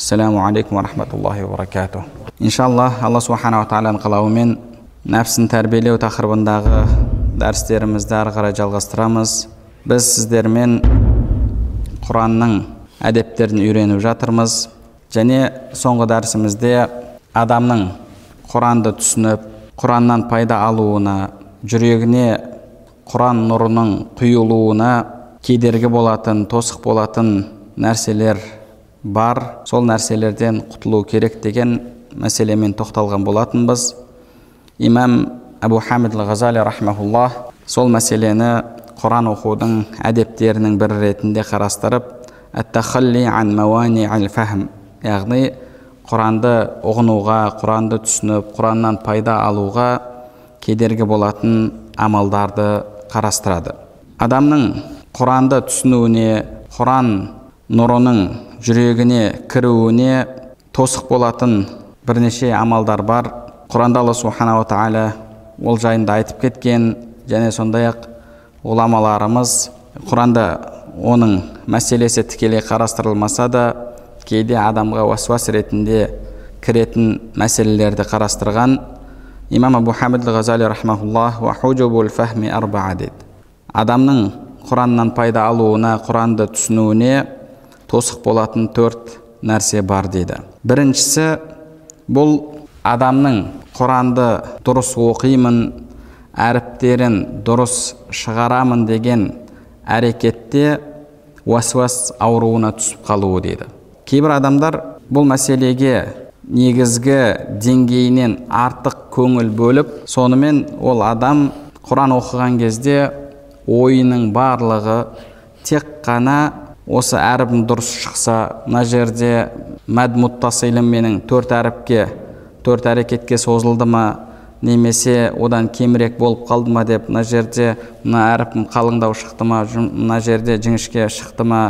ассаламу алейкум рахматуллахи баракату Иншаллах, алла субханала тағаланың қалауымен нәпсін тәрбиелеу тақырыбындағы дәрістерімізді ары қарай жалғастырамыз біз сіздермен құранның әдептерін үйреніп жатырмыз және соңғы дәрісімізде адамның құранды түсініп құраннан пайда алуына жүрегіне құран нұрының құйылуына кедергі болатын тосық болатын нәрселер бар. Сол нәрселерден құтылу керек деген мәселемен тоқталған болатынбыз. Имам әбу хамид ғазали рахмауллах сол мәселені құран оқудың әдептерінің бірі ретінде қарастырып яғни құранды ұғынуға құранды түсініп құраннан пайда алуға кедергі болатын амалдарды қарастырады. Адамның құранды түсінуіне құран нұрының жүрегіне кіруіне тосық болатын бірнеше амалдар бар. Құранда алла субханала тағала ол жайында айтып кеткен және сондай ақ ғұламаларымыз құранда оның мәселесі тікелей қарастырылмаса да кейде адамға уасуас ретінде кіретін мәселелерді қарастырған имам абу хамид ғазали фахми арбаа дейді адамның құраннан пайда алуына құранды түсінуіне тосық болатын төрт нәрсе бар дейді. Біріншісі бұл адамның құранды дұрыс оқимын әріптерін дұрыс шығарамын деген әрекетте уасуас ауруына түсіп қалуы дейді. Кейбір адамдар бұл мәселеге негізгі деңгейінен артық көңіл бөліп сонымен ол адам құран оқыған кезде ойының барлығы тек қана осы әрібім дұрыс шықса мына жерде мәд менің төрт әріпке төрт әрекетке созылды ма немесе одан кемірек болып қалды ма деп мына жерде мына әріпім қалыңдау шықты ма мына жерде жіңішке шықты ма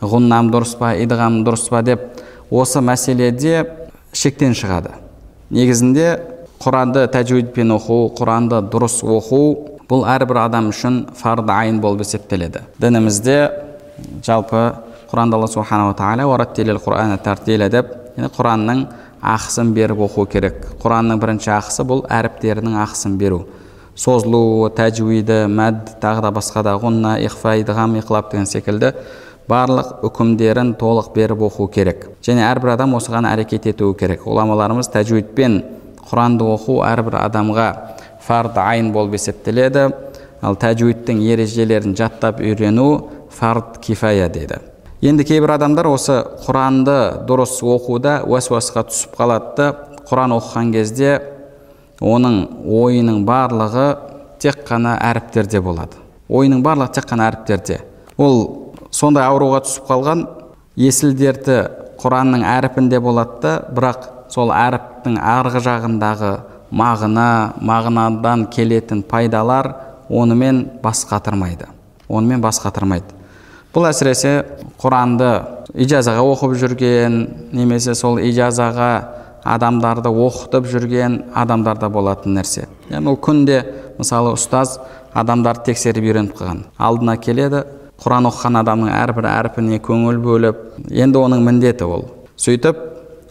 ғұннам дұрыс па идғам дұрыс па деп осы мәселеде шектен шығады. Негізінде құранды тәжуидпен оқу құранды дұрыс оқу бұл әрбір адам үшін фарды айын болып есептеледі. Дінімізде жалпы құранда алла субханала тағала деп құранның ақысын беріп оқу керек құранның бірінші ақысы бұл әріптерінің ақысын беру созылу тәжуиді мәд тағы да басқа да ғұнна ихфа идғам иқлаб деген секілді барлық үкімдерін толық беріп оқу керек және әрбір адам осыған әрекет етуі керек ғұламаларымыз тәжуидпен құранды оқу әрбір адамға фард айын болып есептеледі ал тәжуидтің ережелерін жаттап үйрену фард кифая дейді енді кейбір адамдар осы құранды дұрыс оқуда уәсуасқа түсіп қалады да құран оқыған кезде оның ойының барлығы тек қана әріптерде болады ойының барлығы тек қана әріптерде ол сондай ауруға түсіп қалған есіл дерті құранның әріпінде болады да бірақ сол әріптің арғы жағындағы мағына мағынадан келетін пайдалар онымен бас қатырмайды онымен бас қатырмайды бұл әсіресе құранды ижазаға оқып жүрген немесе сол ижазаға адамдарды оқытып жүрген адамдарда болатын нәрсе. Яғни ол күнде мысалы ұстаз адамдарды тексеріп үйреніп қалған. Алдына келеді құран оқыған адамның әрбір әрпіне көңіл бөліп енді оның міндеті ол. Сөйтіп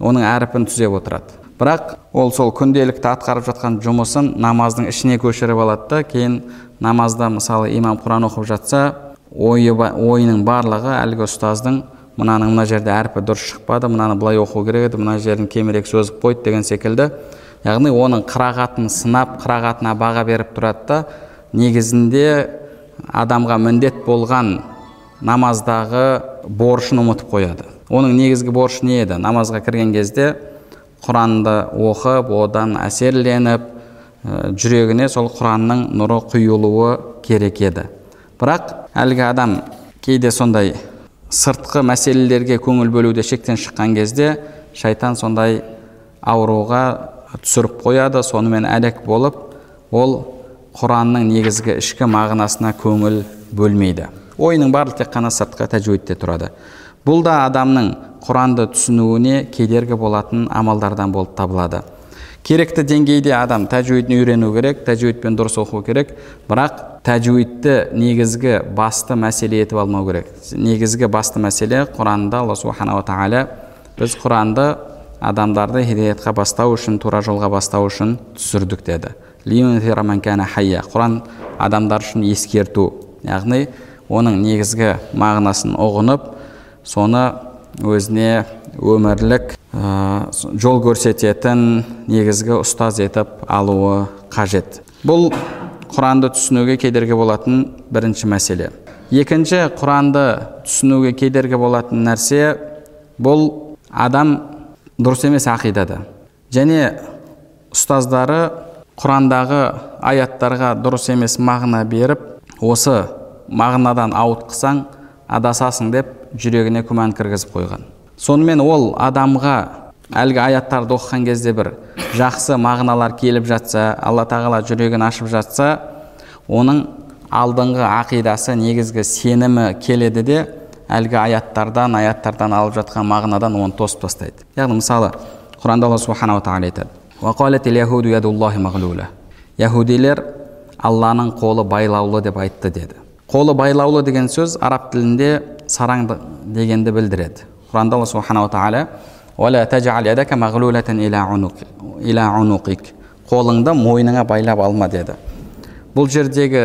оның әрпін түзеп отырады. Бірақ ол сол күнделікті атқарып жатқан жұмысын намаздың ішіне көшіріп алады да кейін намазда мысалы имам құран оқып жатса ойы ойының барлығы әлгі ұстаздың мынаның мына жерде әрпі дұрыс шықпады мынаны былай оқу керек еді мына жерін кемірек созып қойды деген секілді. Яғни оның қырағатын сынап қырағатына баға беріп тұрады да негізінде адамға міндет болған намаздағы борышын ұмытып қояды. Оның негізгі борышы не еді? Намазға кірген кезде құранды оқып одан әсерленіп жүрегіне сол құранның нұры құйылуы керек еді. Бірақ әлгі адам кейде сондай сыртқы мәселелерге көңіл бөлуде шектен шыққан кезде шайтан сондай ауруға түсіріп қояды. Сонымен әлек болып ол құранның негізгі ішкі мағынасына көңіл бөлмейді. Ойының барлығы тек қана сыртқы тәжуидте тұрады. Бұл да адамның құранды түсінуіне кедергі болатын амалдардан болып табылады. Керекті деңгейде адам тәжуидін үйрену керек тәжуидпен дұрыс оқу керек. Бірақ тәжуидті негізгі басты мәселе етіп алмау керек. Негізгі басты мәселе құранда алла субханала тағала біз құранды адамдарды хидаятқа бастау үшін тура жолға бастау үшін түсірдік деді. Құран адамдар үшін ескерту. Яғни оның негізгі мағынасын ұғынып соны өзіне өмірлік жол көрсететін негізгі ұстаз етіп алуы қажет. Бұл құранды түсінуге кедергі болатын бірінші мәселе. Екінші құранды түсінуге кедергі болатын нәрсе бұл адам дұрыс емес ақидада. Және ұстаздары құрандағы аяттарға дұрыс емес мағына беріп осы мағынадан ауытқысаң адасасың деп жүрегіне күмән кіргізіп қойған. Сонымен ол адамға әлгі аяттарды оқыған кезде бір жақсы мағыналар келіп жатса алла тағала жүрегін ашып жатса оның алдыңғы ақидасы негізгі сенімі келеді де әлгі аяттардан аяттардан алып жатқан мағынадан оны тосып тастайды. Яғни мысалы құранда алла субханала тағала айтады яхудилер алланың қолы байлаулы деп айтты деді. Қолы байлаулы деген сөз араб тілінде сараң дегенді білдіреді. Құранда алла субханала тағала қолыңды мойныңа байлап алма деді бұл жердегі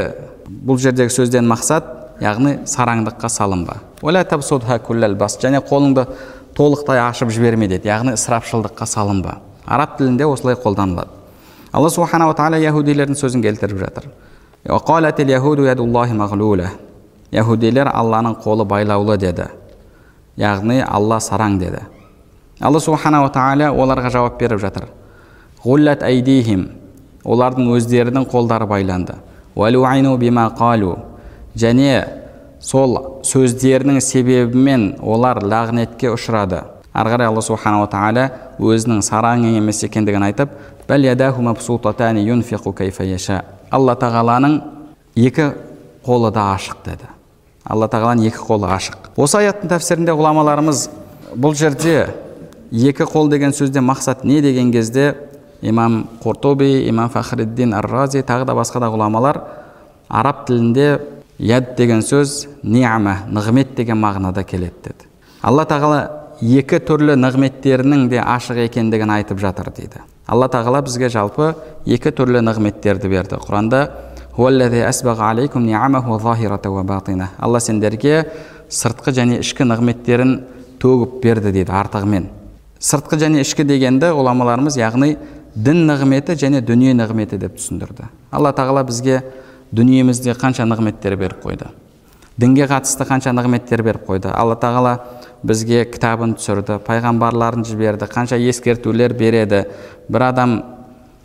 бұл жердегі сөзден мақсат яғни сараңдыққа салынба және қолыңды толықтай ашып жіберме деді яғни ысырапшылдыққа салынба араб тілінде осылай қолданылады алла субханала тағала яхудилердің сөзін келтіріп жатыр яхудилер алланың қолы байлаулы деді яғни алла сараң деді. Алла субханала тағала оларға жауап беріп жатыр. Әйдихим олардың өздерінің қолдары байланды. Және сол сөздерінің себебімен олар лағнетке ұшырады. Ары қарай алла субханала тағала өзінің сараң емес екендігін айтып алла тағаланың екі қолы да ашық деді. Алла тағаланың екі қолы ашық осы аяттың тәпсірінде ғұламаларымыз бұл жерде екі қол деген сөзден мақсат не? деген кезде имам қуртуби имам фахриддин ар рази тағы да басқа да ғұламалар араб тілінде яд деген сөз ниама нығмет деген мағынада келеді деді. Алла тағала екі түрлі нығметтерінің де ашық екендігін айтып жатыр дейді. Алла тағала бізге жалпы екі түрлі нығметтерді берді. Құранда алла сендерге сыртқы және ішкі нығметтерін төгіп берді дейді артығымен сыртқы және ішкі дегенді ғұламаларымыз яғни дін нығметі және дүние нығметі деп түсіндірді алла тағала бізге дүниемізде қанша нығметтер беріп қойды дінге қатысты қанша нығметтер беріп қойды алла тағала бізге кітабын түсірді пайғамбарларын жіберді қанша ескертулер береді бір адам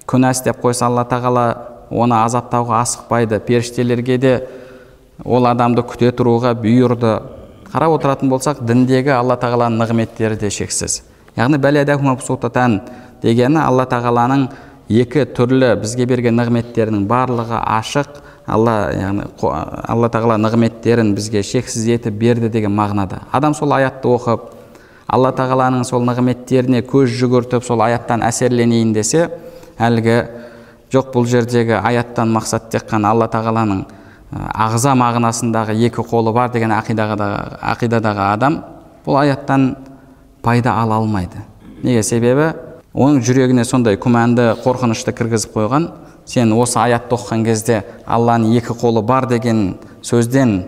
күнә істеп қойса алла тағала оны азаптауға асықпайды. Періштелерге де ол адамды күте тұруға бұйырды. Қарап отыратын болсақ діндегі алла тағаланың нығметтері де шексіз. Яғни дегені алла тағаланың екі түрлі бізге берген нығметтерінің барлығы ашық. Алла яғни алла тағала нығметтерін бізге шексіз етіп берді деген мағынада. Адам сол аятты оқып алла тағаланың сол нығметтеріне көз жүгіртіп сол аяттан әсерленейін десе әлгі жоқ бұл жердегі аяттан мақсат тек қана алла тағаланың ағза мағынасындағы екі қолы бар деген ақидадағы, ақидадағы адам бұл аяттан пайда ала алмайды. Неге себебі? Оның жүрегіне сондай күмәнді қорқынышты кіргізіп қойған сен осы аятты оқыған кезде алланың екі қолы бар деген сөзден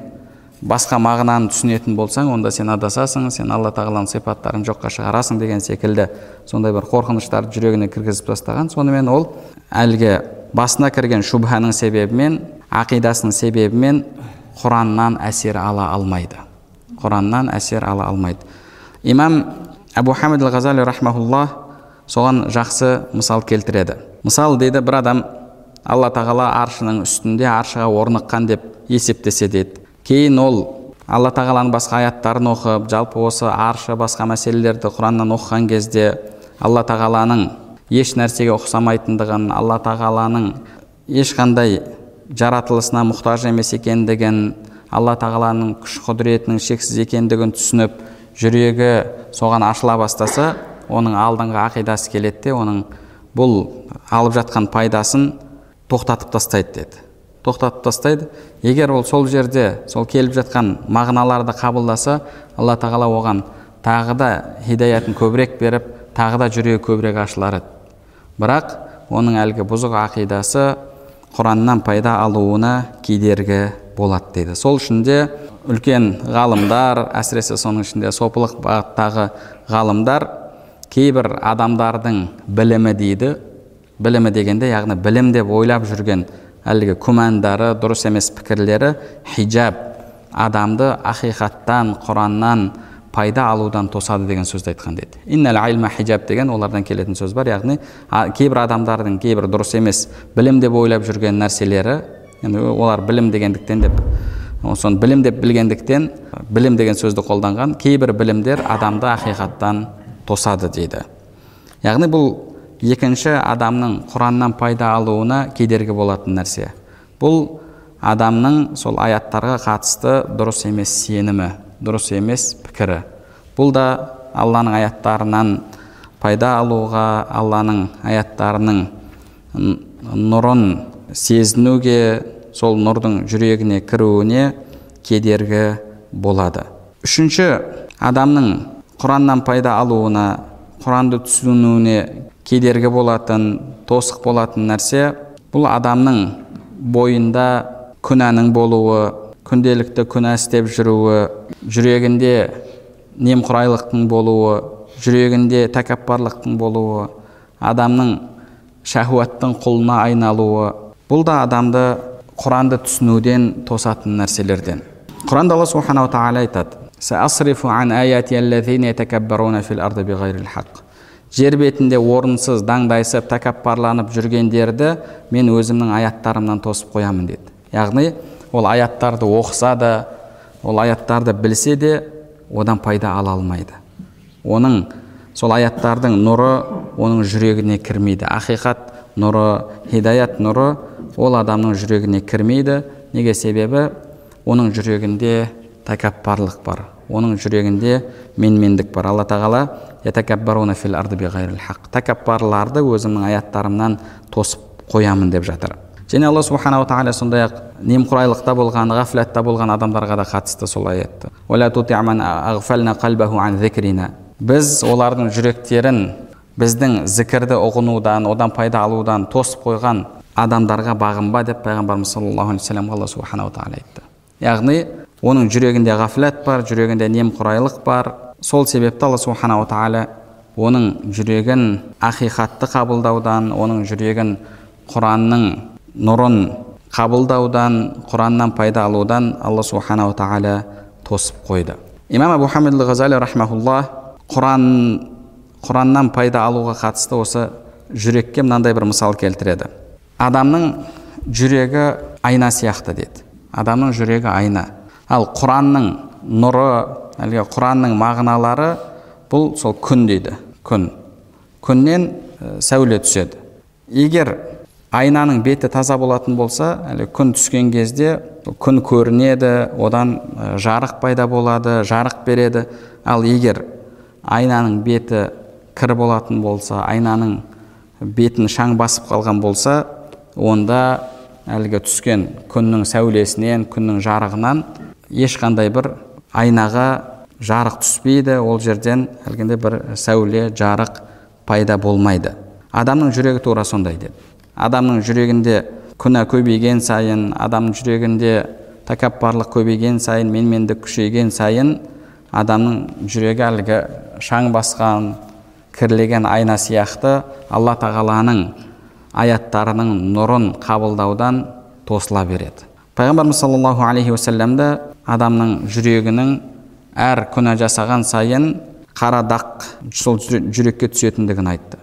басқа мағынаны түсінетін болсаң онда сен адасасың сен алла тағаланың сипаттарын жоққа шығарасың деген секілді сондай бір қорқыныштарды жүрегіне кіргізіп тастаған. Сонымен ол әлгі басына кірген шубханың себебімен ақидасының себебімен құраннан әсер ала алмайды. Құраннан әсер ала алмайды. Имам әбу хамид ал ғазали рахмаулла соған жақсы мысал келтіреді. Мысал дейді бір адам алла тағала аршының үстінде аршыға орныққан деп есептесе дейді кейін ол алла тағаланың басқа аяттарын оқып жалпы осы аршы басқа мәселелерді құраннан оқыған кезде алла тағаланың еш нәрсеге ұқсамайтындығын алла тағаланың ешқандай жаратылысына мұқтаж емес екендігін алла тағаланың күш құдіретінің шексіз екендігін түсініп жүрегі соған ашыла бастаса оның алдыңғы ақидасы келеді де оның бұл алып жатқан пайдасын тоқтатып тастайды деді. Тоқтатып тастайды. Егер ол сол жерде сол келіп жатқан мағыналарды қабылдаса алла тағала оған тағы да хидаятын көбірек беріп тағы да жүрегі көбірек ашылар еді. Бірақ оның әлгі бұзық ақидасы құраннан пайда алуына кедергі болады дейді. Сол үшін де үлкен ғалымдар әсіресе соның ішінде сопылық бағыттағы ғалымдар кейбір адамдардың білімі дейді білімі дегенде яғни білім деп ойлап жүрген әлгі күмәндары дұрыс емес пікірлері хижаб адамды ақиқаттан құраннан пайда алудан тосады деген сөзді айтқан деді иннал айлма хижаб деген олардан келетін сөз бар яғни кейбір адамдардың кейбір дұрыс емес білім деп ойлап жүрген нәрселері енді олар білім дегендіктен деп соны білім деп білгендіктен білім деген сөзді қолданған кейбір білімдер адамды ақиқаттан тосады дейді яғни бұл екінші адамның құраннан пайда алуына кедергі болатын нәрсе. Бұл адамның сол аяттарға қатысты дұрыс емес сенімі дұрыс емес пікірі. Бұл да алланың аяттарынан пайда алуға алланың аяттарының нұрын сезінуге сол нұрдың жүрегіне кіруіне кедергі болады. Үшінші адамның құраннан пайда алуына құранды түсінуіне кедергі болатын тосық болатын нәрсе бұл адамның бойында күнәнің болуы күнделікті күнә істеп жүруі жүрегінде немқұрайлықтың болуы жүрегінде тәкаппарлықтың болуы адамның шахуаттың құлына айналуы бұл да адамды құранды түсінуден тосатын нәрселерден. Құранда алла субханала тағала айтады жер бетінде орынсыз даңдайсып тәкаппарланып жүргендерді мен өзімнің аяттарымнан тосып қоямын деді. Яғни ол аяттарды оқыса да ол аяттарды білсе де одан пайда ала алмайды. Оның сол аяттардың нұры оның жүрегіне кірмейді. Ақиқат нұры хидаят нұры ол адамның жүрегіне кірмейді. Неге себебі? Оның жүрегінде тәкаппарлық бар. Оның жүрегінде менмендік бар. Алла тағала тәкаппарларды өзімнің аяттарымнан тосып қоямын деп жатыр. Және алла субханала тағала сондай ақ немқұрайлықта болған ғафлатта болған адамдарға да қатысты сол аятты біз олардың жүректерін біздің зікірді ұғынудан одан пайда алудан тосып қойған адамдарға бағынба деп пайғамбарымыз саллаллаху алейхи вассаламға алла субханала тағала айтты. Яғни оның жүрегінде ғафлат бар жүрегінде немқұрайлық бар. Сол себепті алла субханала тағала оның жүрегін ақиқатты қабылдаудан оның жүрегін құранның нұрын қабылдаудан құраннан пайда алудан алла субханала тағала тосып қойды. Имам абу хамид ғазали рахмаулла құран құраннан пайда алуға қатысты осы жүрекке мынандай бір мысал келтіреді. Адамның жүрегі айна сияқты деді адамның жүрегі айна. Ал құранның нұры әлгі құранның мағыналары бұл сол күн дейді күн. Күннен сәуле түседі. Егер айнаның беті таза болатын болса әлі күн түскен кезде күн көрінеді одан жарық пайда болады жарық береді. Ал егер айнаның беті кір болатын болса айнаның бетін шаң басып қалған болса онда әлгі түскен күннің сәулесінен күннің жарығынан ешқандай бір айнаға жарық түспейді ол жерден әлгінде бір сәуле жарық пайда болмайды. Адамның жүрегі тура сондай деді. Адамның жүрегінде күнә көбейген сайын адамның жүрегінде тәкаппарлық көбейген сайын менмендік күшейген сайын адамның жүрегі әлгі шаң басқан кірлеген айна сияқты алла тағаланың аяттарының нұрын қабылдаудан тосыла береді. Пайғамбарымыз саллаллаху алейхи уассаламда адамның жүрегінің әр күнә жасаған сайын қара дақ сол жүрекке түсетіндігін айтты.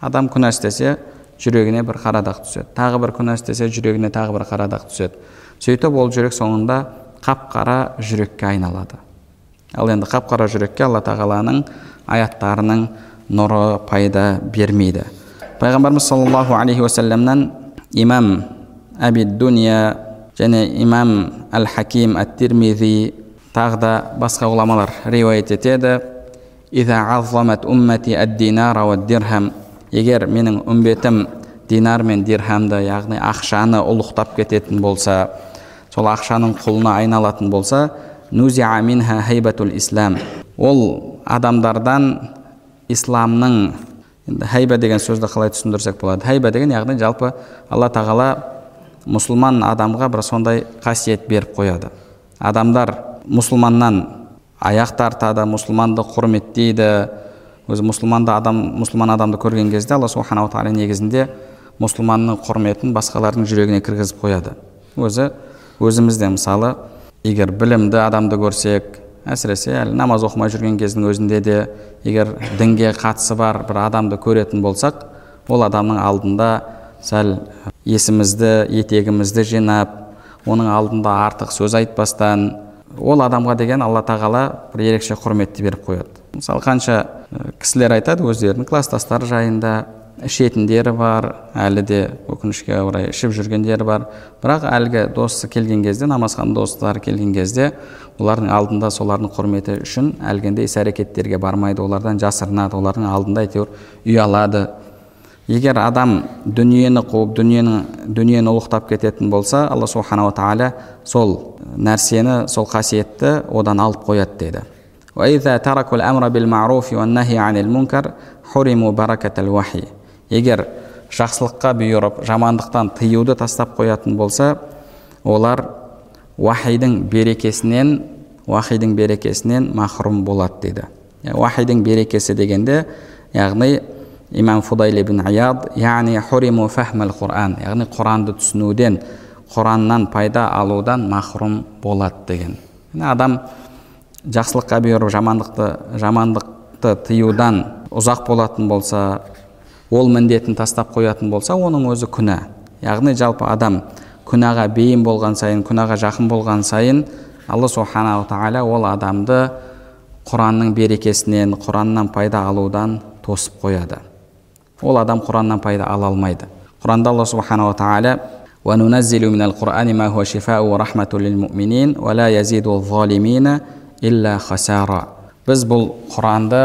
Адам күнә істесе жүрегіне бір қара дақ түседі. Тағы бір күнә істесе жүрегіне тағы бір қара дақ түседі. Сөйтіп ол жүрек соңында қап қара жүрекке айналады. Ал енді қап қара жүрекке алла тағаланың аяттарының нұры пайда бермейді. Пайғамбарымыз саллаллаху алейхи уассаламнан имам әби дуния және имам әл хаким әт тирмизи тағы да басқа ғұламалар риуаят етеді. Егер менің үмбетім динар мен дирхамды яғни ақшаны ұлықтап кететін болса сол ақшаның құлына айналатын болса ислам ол адамдардан исламның енді хайба деген сөзді қалай түсіндірсек болады? Хайба деген яғни жалпы алла тағала мұсылман адамға бір сондай қасиет беріп қояды. Адамдар мұсылманнан аяқ тартады мұсылманды құрметтейді. Өзі мұсылманды адам мұсылман адамды көрген кезде алла субханала тағала негізінде мұсылманның құрметін басқалардың жүрегіне кіргізіп қояды. Өзі өзімізде мысалы егер білімді адамды көрсек әсіресе әлі намаз оқымай жүрген кездің өзінде де егер дінге қатысы бар бір адамды көретін болсақ ол адамның алдында сәл есімізді етегімізді жинап оның алдында артық сөз айтпастан ол адамға деген алла тағала бір ерекше құрметті беріп қояды. Мысалы қанша кісілер айтады өздерінің класстастары жайында ішетіндері бар әлі де өкінішке орай ішіп жүргендері бар. Бірақ әлгі досы келген кезде намазхан достары келген кезде олардың алдында солардың құрметі үшін әлгіндей іс әрекеттерге бармайды олардан жасырынады олардың алдында әйтеуір ұялады егер адам дүниені қуып дүниенің дүниені ұлықтап кететін болса алла субханала тағала сол нәрсені сол қасиетті одан алып қояды деді егер жақсылыққа бұйырып жамандықтан тыюды тастап қоятын болса олар уахидің берекесінен уахидің берекесінен махрұм болады дейді. Уахидің берекесі дегенде яғни имам фудайл ибн аяд яғни хуриму фахмал құран яғни құранды түсінуден құраннан пайда алудан махрұм болады деген. Адам жақсылыққа бұйырып жамандықты жамандықты тыюдан ұзақ болатын болса ол міндетін тастап қоятын болса оның өзі күнә. Яғни жалпы адам күнәға бейім болған сайын күнәға жақын болған сайын алла субханала тағала ол адамды құранның берекесінен құраннан пайда алудан тосып қояды ол адам құраннан пайда ала алмайды құранда алла субханала тағала وننزل من القرآن ما هو شفاء ورحمة للمؤمنين ولا يزيد الظالمين إلا خسارا біз бұл құранды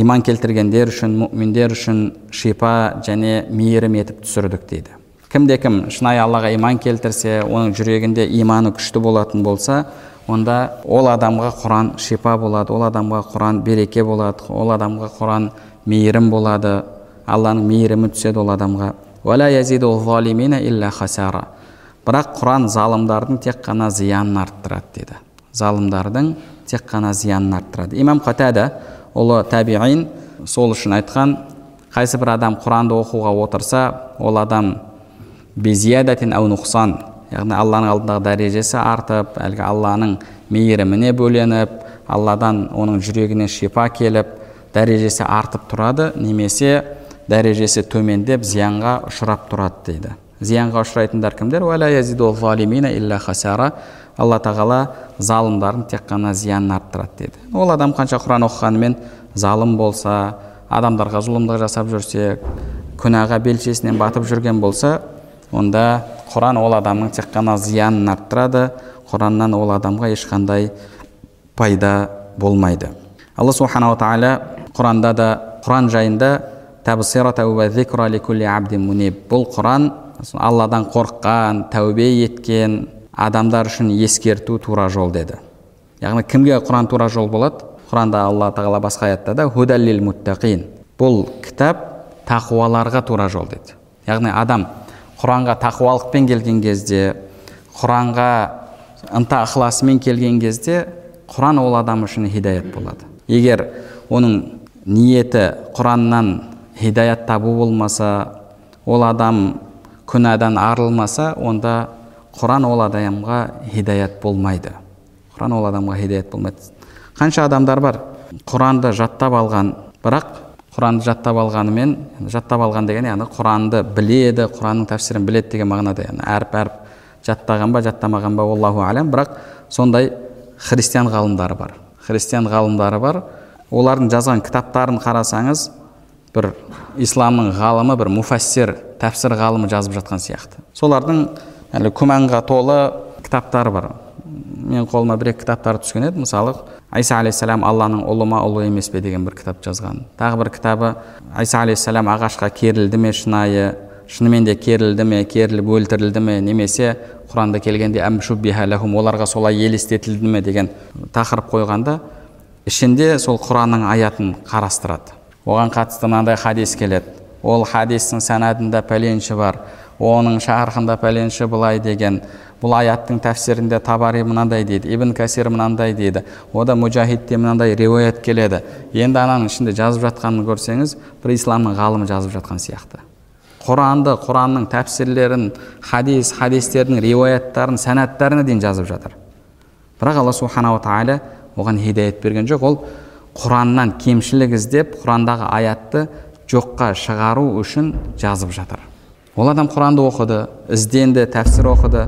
иман келтіргендер үшін мүминдер үшін шипа және мейірім етіп түсірдік дейді кімде кім шынайы аллаға иман келтірсе оның жүрегінде иманы күшті болатын болса онда ол адамға құран шипа болады ол адамға құран береке болады ол адамға құран мейірім болады алланың мейірімі түседі ол адамға. Бірақ құран залымдардың тек қана зиянын арттырады деді. Залымдардың тек қана зиянын арттырады. Имам қатада ұлы табиин сол үшін айтқан қайсы бір адам құранды оқуға отырса ол адам нұқсан яғни алланың алдындағы дәрежесі артып әлгі алланың мейіріміне бөленіп алладан оның жүрегіне шипа келіп дәрежесі артып тұрады немесе дәрежесі төмендеп зиянға ұшырап тұрады дейді. Зиянға ұшырайтындар кімдер? Алла тағала залымдардың тек қана зиянын арттырады дейді. Ол адам қанша құран оқығанымен залым болса адамдарға зұлымдық жасап жүрсе күнәға белшесінен батып жүрген болса онда құран ол адамның тек қана зиянын арттырады. Құраннан ол адамға ешқандай пайда болмайды. Алла субханала тағала құранда да құран жайында бұл құран алладан қорыққан тәубе еткен адамдар үшін ескерту тура жол деді. Яғни кімге құран тура жол болады? Құранда алла тағала басқа аятта да худаллил муттақин бұл кітап тақуаларға тура жол деді. Яғни адам құранға тақуалықпен келген кезде құранға ынта ықыласымен келген кезде құран ол адам үшін хидаят болады. Егер оның ниеті құраннан хидаят табу болмаса ол адам күнәдан арылмаса онда құран ол адамға хидаят болмайды құран ол адамға хидаят болмайды қанша адамдар бар құранды жаттап алған бірақ құранды жаттап алғанымен жаттап алған деген яғни құранды біледі құранның тәпсірін біледі деген мағынада яғни әріп әріп жаттаған ба жаттамаған ба аллаху әлем бірақ сондай христиан ғалымдары бар христиан ғалымдары бар олардың жазған кітаптарын қарасаңыз бір исламның ғалымы бір муфассир тәпсір ғалымы жазып жатқан сияқты. Солардың әлі күмәнға толы кітаптары бар. Мен қолыма бір екі кітаптар түскен еді. Мысалы айса алейхисалам алланың ұлы ма ұлы емес пе деген бір кітап жазған. Тағы бір кітабы айса алейхисалам ағашқа керілді ме шынайы шынымен де керілді ме керіліп өлтірілді ме немесе құранда келгенде оларға солай елестетілді ме деген тақырып қойғанда ішінде сол құранның аятын қарастырады. Оған қатысты мынандай хадис келеді. Ол хадистің санадында пәленші бар оның шархында пәленші былай деген бұл аяттың тәфсірінде табари мынандай дейді ибн касир мынандай дейді ода мужахидте мынандай риуаят келеді енді ананың ішінде жазып жатқанын көрсеңіз бір исламның ғалымы жазып жатқан сияқты. Құранды құранның тәпсірлерін хадис хадистердің риуаяттарын сәнаттарына дейін жазып жатыр. Бірақ алла субханала тағала оған хидаят берген жоқ. Ол құраннан кемшілік іздеп құрандағы аятты жоққа шығару үшін жазып жатыр ол адам құранды оқыды ізденді тәпсір оқыды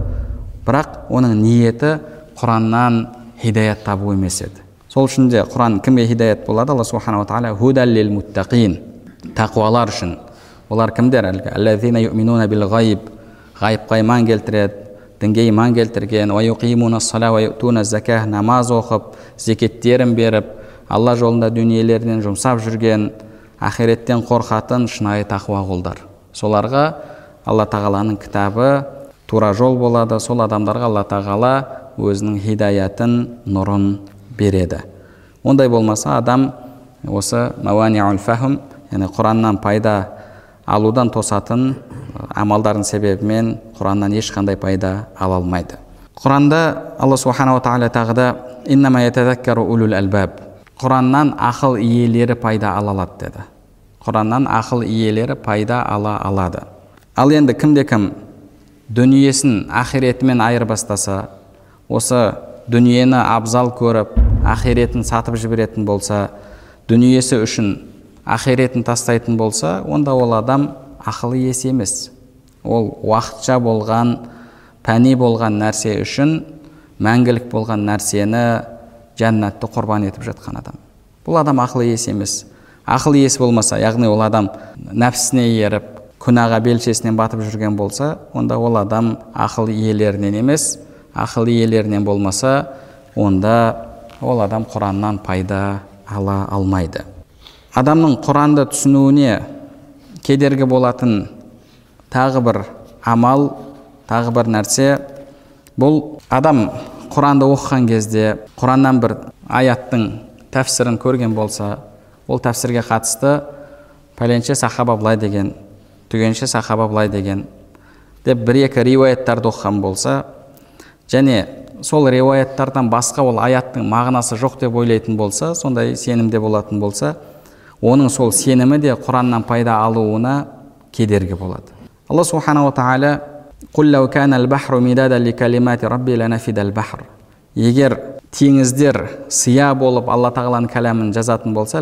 бірақ оның ниеті құраннан хидаят табу емес еді сол үшін де құран кімге хидаят болады алла субханала тағала худаллил муттақин тақуалар үшін олар кімдер әлгі ғайыпқа иман келтіреді дінге иман келтірген намаз оқып зекеттерін беріп алла жолында дүниелерінен жұмсап жүрген ақиреттен қорқатын шынайы тақуа құлдар соларға алла тағаланың кітабы тура жол болады. Сол адамдарға алла тағала өзінің хидаятын нұрын береді. Ондай болмаса адам осы фахм яғни құраннан пайда алудан тосатын амалдардың себебімен құраннан ешқандай пайда ала алмайды. Құранда алла субханала тағала тағы да құраннан ақыл иелері пайда ала алады деді. Құраннан ақыл иелері пайда ала алады. Ал енді кімде кім дүниесін ақиретімен айырбастаса осы дүниені абзал көріп ақиретін сатып жіберетін болса дүниесі үшін ақиретін тастайтын болса онда ол адам ақылы иесі емес. Ол уақытша болған пәни болған нәрсе үшін мәңгілік болған нәрсені жәннатты құрбан етіп жатқан адам. Бұл адам ақыл иесі емес. Ақыл иесі болмаса яғни ол адам нәпсісіне еріп күнәға белшесінен батып жүрген болса онда ол адам ақыл иелерінен емес ақыл иелерінен болмаса онда ол адам құраннан пайда ала алмайды. Адамның құранды түсінуіне кедергі болатын тағы бір амал тағы бір нәрсе. Бұл адам құранды оқыған кезде құраннан бір аяттың тәпсірін көрген болса ол тәпсірге қатысты пәленше сахаба былай деген түгенше сахаба былай деген деп бір екі риуаяттарды оқыған болса және сол риуаяттардан басқа ол аяттың мағынасы жоқ деп ойлайтын болса сондай сенімде болатын болса оның сол сенімі де құраннан пайда алуына кедергі болады. Алла субханала тағала егер теңіздер сия болып алла тағаланың кәләмін жазатын болса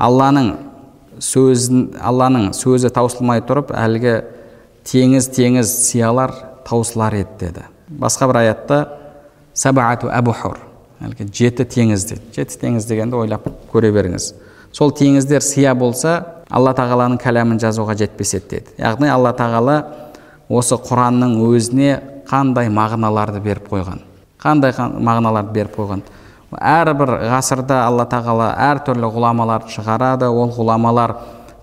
алланың сөзін алланың сөзі таусылмай тұрып әлгі теңіз теңіз сиялар таусылар еді деді басқа бір аятта сабаату абухур әлгі жеті теңіз деді жеті теңіз дегенді ойлап көре беріңіз сол теңіздер сия болса алла тағаланың кәләмін жазуға жетпес еді деді. Яғни алла тағала осы құранның өзіне қандай мағыналарды беріп қойған қандай мағыналарды беріп қойған. Әрбір ғасырда алла тағала әртүрлі ғұламаларды шығарады ол ғұламалар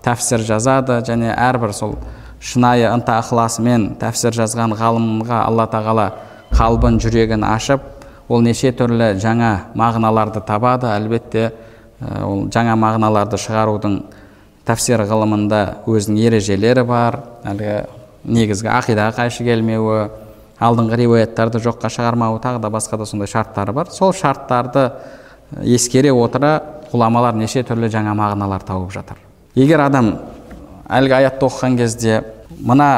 тәфсір жазады және әрбір сол шынайы ынта ықыласымен тәфсір жазған ғалымға алла тағала қалбын жүрегін ашып ол неше түрлі жаңа мағыналарды табады. Әлбетте ол жаңа мағыналарды шығарудың тәфсир ғылымында өзінің ережелері бар. Әлгі негізгі ақидаға қайшы келмеуі алдыңғы риуаяттарды жоққа шығармауы тағы да басқа да сондай шарттары бар. Сол шарттарды ескере отыра ғұламалар неше түрлі жаңа мағыналар тауып жатыр. Егер адам әлгі аятты оқыған кезде мына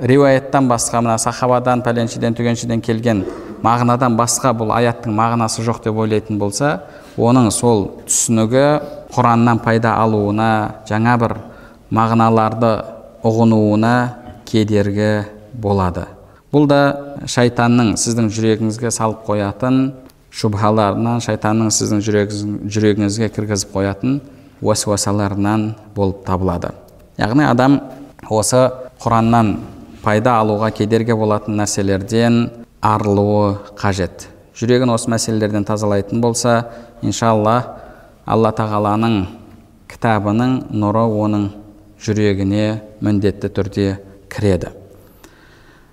риуаяттан басқа мына сахабадан пәленшеден түгеншеден келген мағынадан басқа бұл аяттың мағынасы жоқ деп ойлайтын болса оның сол түсінігі құраннан пайда алуына жаңа бір мағыналарды ұғынуына кедергі болады. Бұл да шайтанның сіздің жүрегіңізге салып қоятын шубхаларынан шайтанның сіздің жүрегіңізге кіргізіп қоятын уәсуасаларынан болып табылады. Яғни адам осы құраннан пайда алуға кедергі болатын нәрселерден арылуы қажет. Жүрегін осы мәселелерден тазалайтын болса иншалла алла тағаланың кітабының нұры оның жүрегіне міндетті түрде кіреді.